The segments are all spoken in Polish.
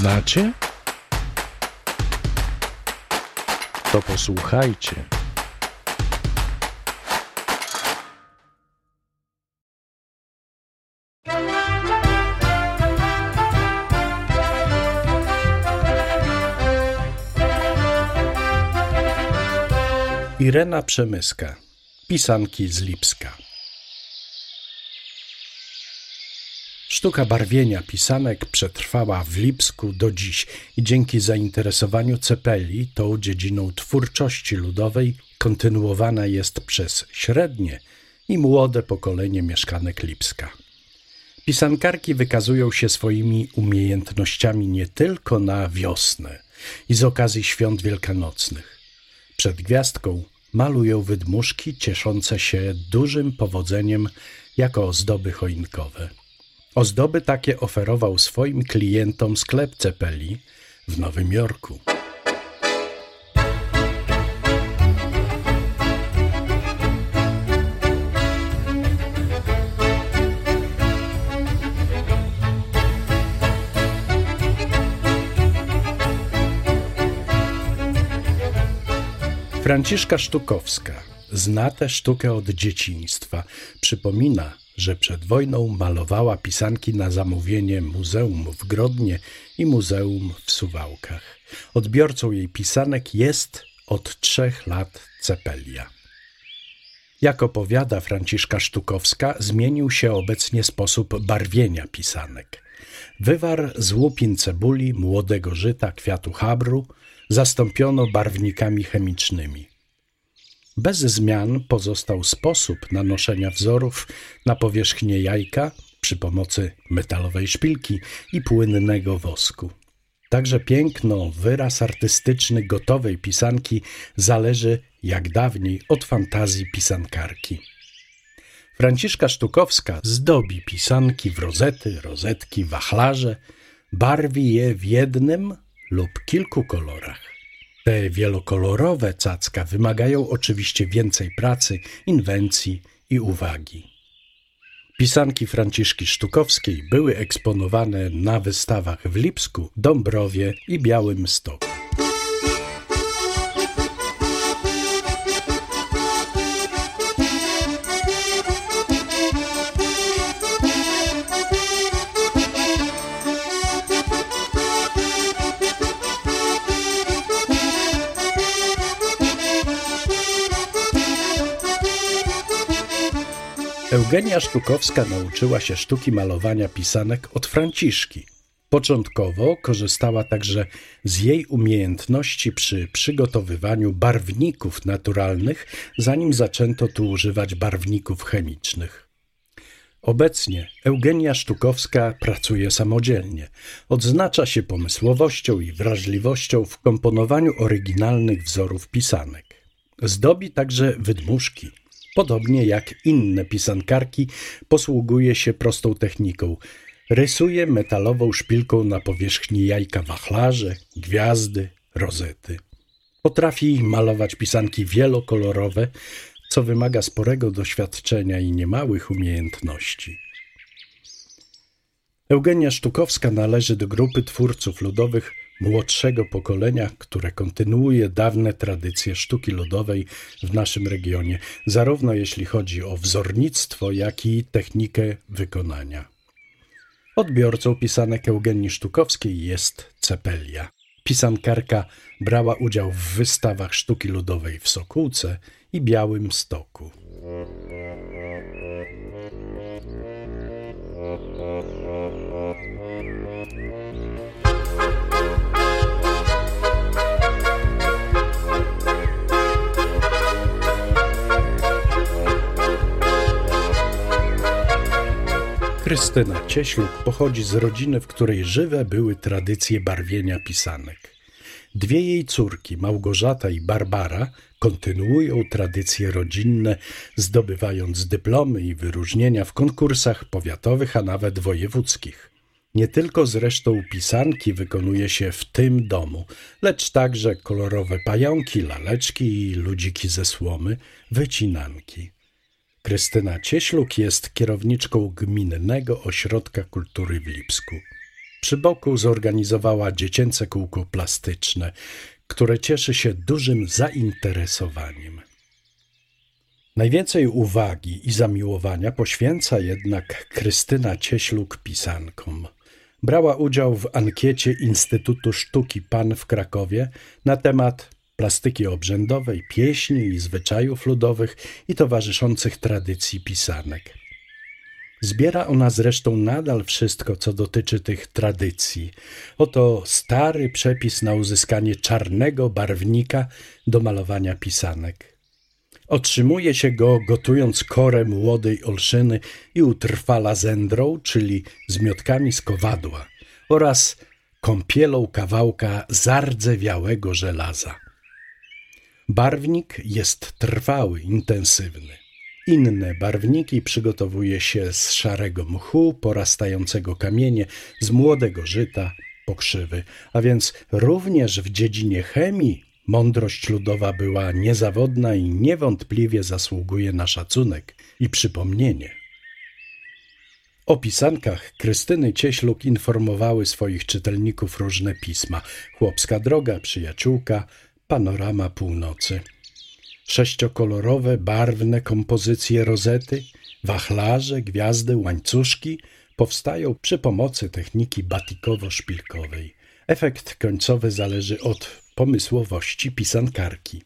znacie? To posłuchajcie. Irena Przemyska, pisanki z Lipska. Sztuka barwienia pisanek przetrwała w Lipsku do dziś i dzięki zainteresowaniu Cepeli tą dziedziną twórczości ludowej kontynuowana jest przez średnie i młode pokolenie mieszkanek Lipska. Pisankarki wykazują się swoimi umiejętnościami nie tylko na wiosnę i z okazji świąt wielkanocnych. Przed gwiazdką malują wydmuszki cieszące się dużym powodzeniem jako ozdoby choinkowe. Ozdoby takie oferował swoim klientom sklep Cepeli w Nowym Jorku. Franciszka Sztukowska zna tę sztukę od dzieciństwa. Przypomina, że przed wojną malowała pisanki na zamówienie Muzeum w Grodnie i Muzeum w Suwałkach. Odbiorcą jej pisanek jest od trzech lat Cepelia. Jak opowiada Franciszka Sztukowska, zmienił się obecnie sposób barwienia pisanek. Wywar z łupin cebuli, młodego żyta, kwiatu habru zastąpiono barwnikami chemicznymi. Bez zmian pozostał sposób nanoszenia wzorów na powierzchnię jajka przy pomocy metalowej szpilki i płynnego wosku. Także piękno, wyraz artystyczny gotowej pisanki zależy, jak dawniej, od fantazji pisankarki. Franciszka Sztukowska zdobi pisanki w rozety, rozetki, wachlarze, barwi je w jednym lub kilku kolorach. Te wielokolorowe cacka wymagają oczywiście więcej pracy, inwencji i uwagi. Pisanki Franciszki Sztukowskiej były eksponowane na wystawach w Lipsku, Dąbrowie i Białym Stoku. Eugenia Sztukowska nauczyła się sztuki malowania pisanek od Franciszki. Początkowo korzystała także z jej umiejętności przy przygotowywaniu barwników naturalnych, zanim zaczęto tu używać barwników chemicznych. Obecnie Eugenia Sztukowska pracuje samodzielnie. Odznacza się pomysłowością i wrażliwością w komponowaniu oryginalnych wzorów pisanek. Zdobi także wydmuszki, Podobnie jak inne pisankarki, posługuje się prostą techniką. Rysuje metalową szpilką na powierzchni jajka wachlarze, gwiazdy, rozety. Potrafi malować pisanki wielokolorowe, co wymaga sporego doświadczenia i niemałych umiejętności. Eugenia Sztukowska należy do grupy twórców ludowych młodszego pokolenia, które kontynuuje dawne tradycje sztuki ludowej w naszym regionie, zarówno jeśli chodzi o wzornictwo, jak i technikę wykonania. Odbiorcą pisanek Eugenii Sztukowskiej jest Cepelia. Pisankarka brała udział w wystawach sztuki ludowej w Sokółce i Białym Stoku. Krystyna Cieśluk pochodzi z rodziny, w której żywe były tradycje barwienia pisanek. Dwie jej córki, Małgorzata i Barbara, kontynuują tradycje rodzinne, zdobywając dyplomy i wyróżnienia w konkursach powiatowych, a nawet wojewódzkich. Nie tylko zresztą pisanki wykonuje się w tym domu, lecz także kolorowe pająki, laleczki i ludziki ze słomy, wycinanki. Krystyna Cieśluk jest kierowniczką Gminnego Ośrodka Kultury w Lipsku. Przy boku zorganizowała dziecięce kółko plastyczne, które cieszy się dużym zainteresowaniem. Najwięcej uwagi i zamiłowania poświęca jednak Krystyna Cieśluk pisankom. Brała udział w ankiecie Instytutu Sztuki PAN w Krakowie na temat plastyki obrzędowej, pieśni i zwyczajów ludowych i towarzyszących tradycji pisanek. Zbiera ona zresztą nadal wszystko, co dotyczy tych tradycji. Oto stary przepis na uzyskanie czarnego barwnika do malowania pisanek. Otrzymuje się go gotując korę młodej olszyny i utrwala zędrą, czyli zmiotkami z kowadła oraz kąpielą kawałka zardzewiałego żelaza. Barwnik jest trwały, intensywny. Inne barwniki przygotowuje się z szarego mchu, porastającego kamienie, z młodego żyta, pokrzywy, a więc również w dziedzinie chemii mądrość ludowa była niezawodna i niewątpliwie zasługuje na szacunek i przypomnienie. O pisankach Krystyny Cieśluk informowały swoich czytelników różne pisma: Chłopska droga, przyjaciółka, panorama północy sześciokolorowe, barwne kompozycje rozety, wachlarze, gwiazdy, łańcuszki powstają przy pomocy techniki batikowo-szpilkowej. Efekt końcowy zależy od pomysłowości pisankarki.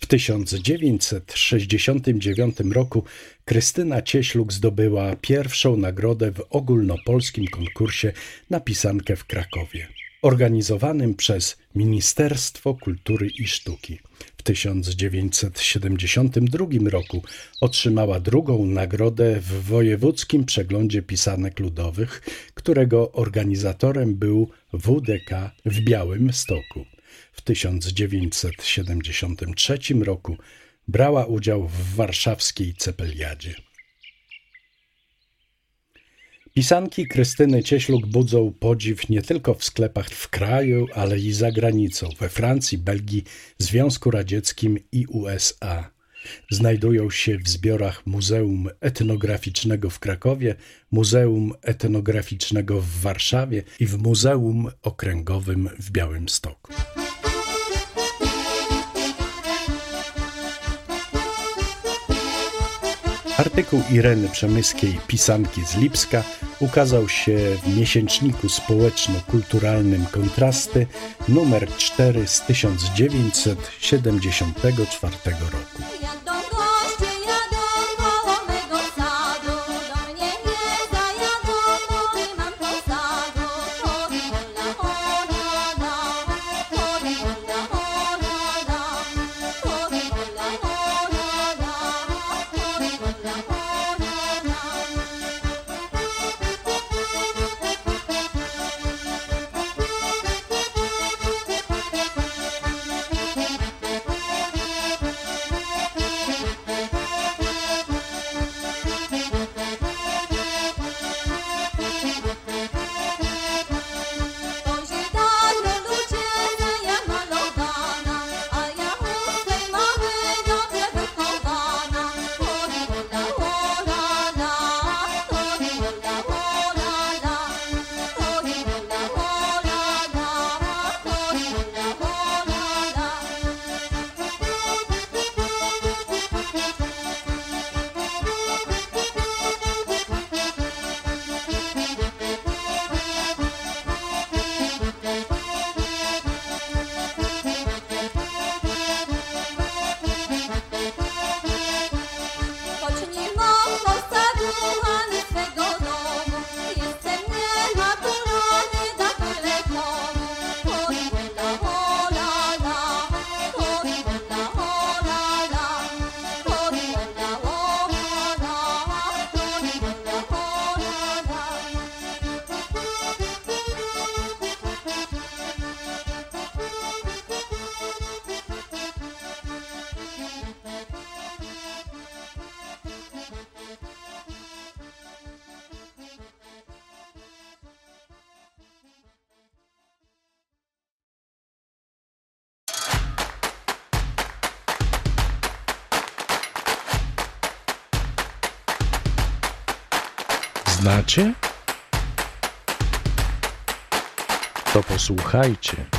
W 1969 roku Krystyna Cieśluk zdobyła pierwszą nagrodę w ogólnopolskim konkursie na pisankę w Krakowie, organizowanym przez Ministerstwo Kultury i Sztuki. 1972 roku otrzymała drugą nagrodę w Wojewódzkim Przeglądzie Pisanek Ludowych, którego organizatorem był WDK w Białym Stoku. W 1973 roku brała udział w warszawskiej Cepeliadzie. Pisanki Krystyny Cieśluk budzą podziw nie tylko w sklepach w kraju, ale i za granicą, we Francji, Belgii, Związku Radzieckim i USA. Znajdują się w zbiorach Muzeum Etnograficznego w Krakowie, Muzeum Etnograficznego w Warszawie i w Muzeum Okręgowym w Białymstoku. Artykuł Ireny Przemyskiej Pisanki z Lipska ukazał się w miesięczniku społeczno-kulturalnym Kontrasty numer 4 z 1974 roku. znacie? To posłuchajcie.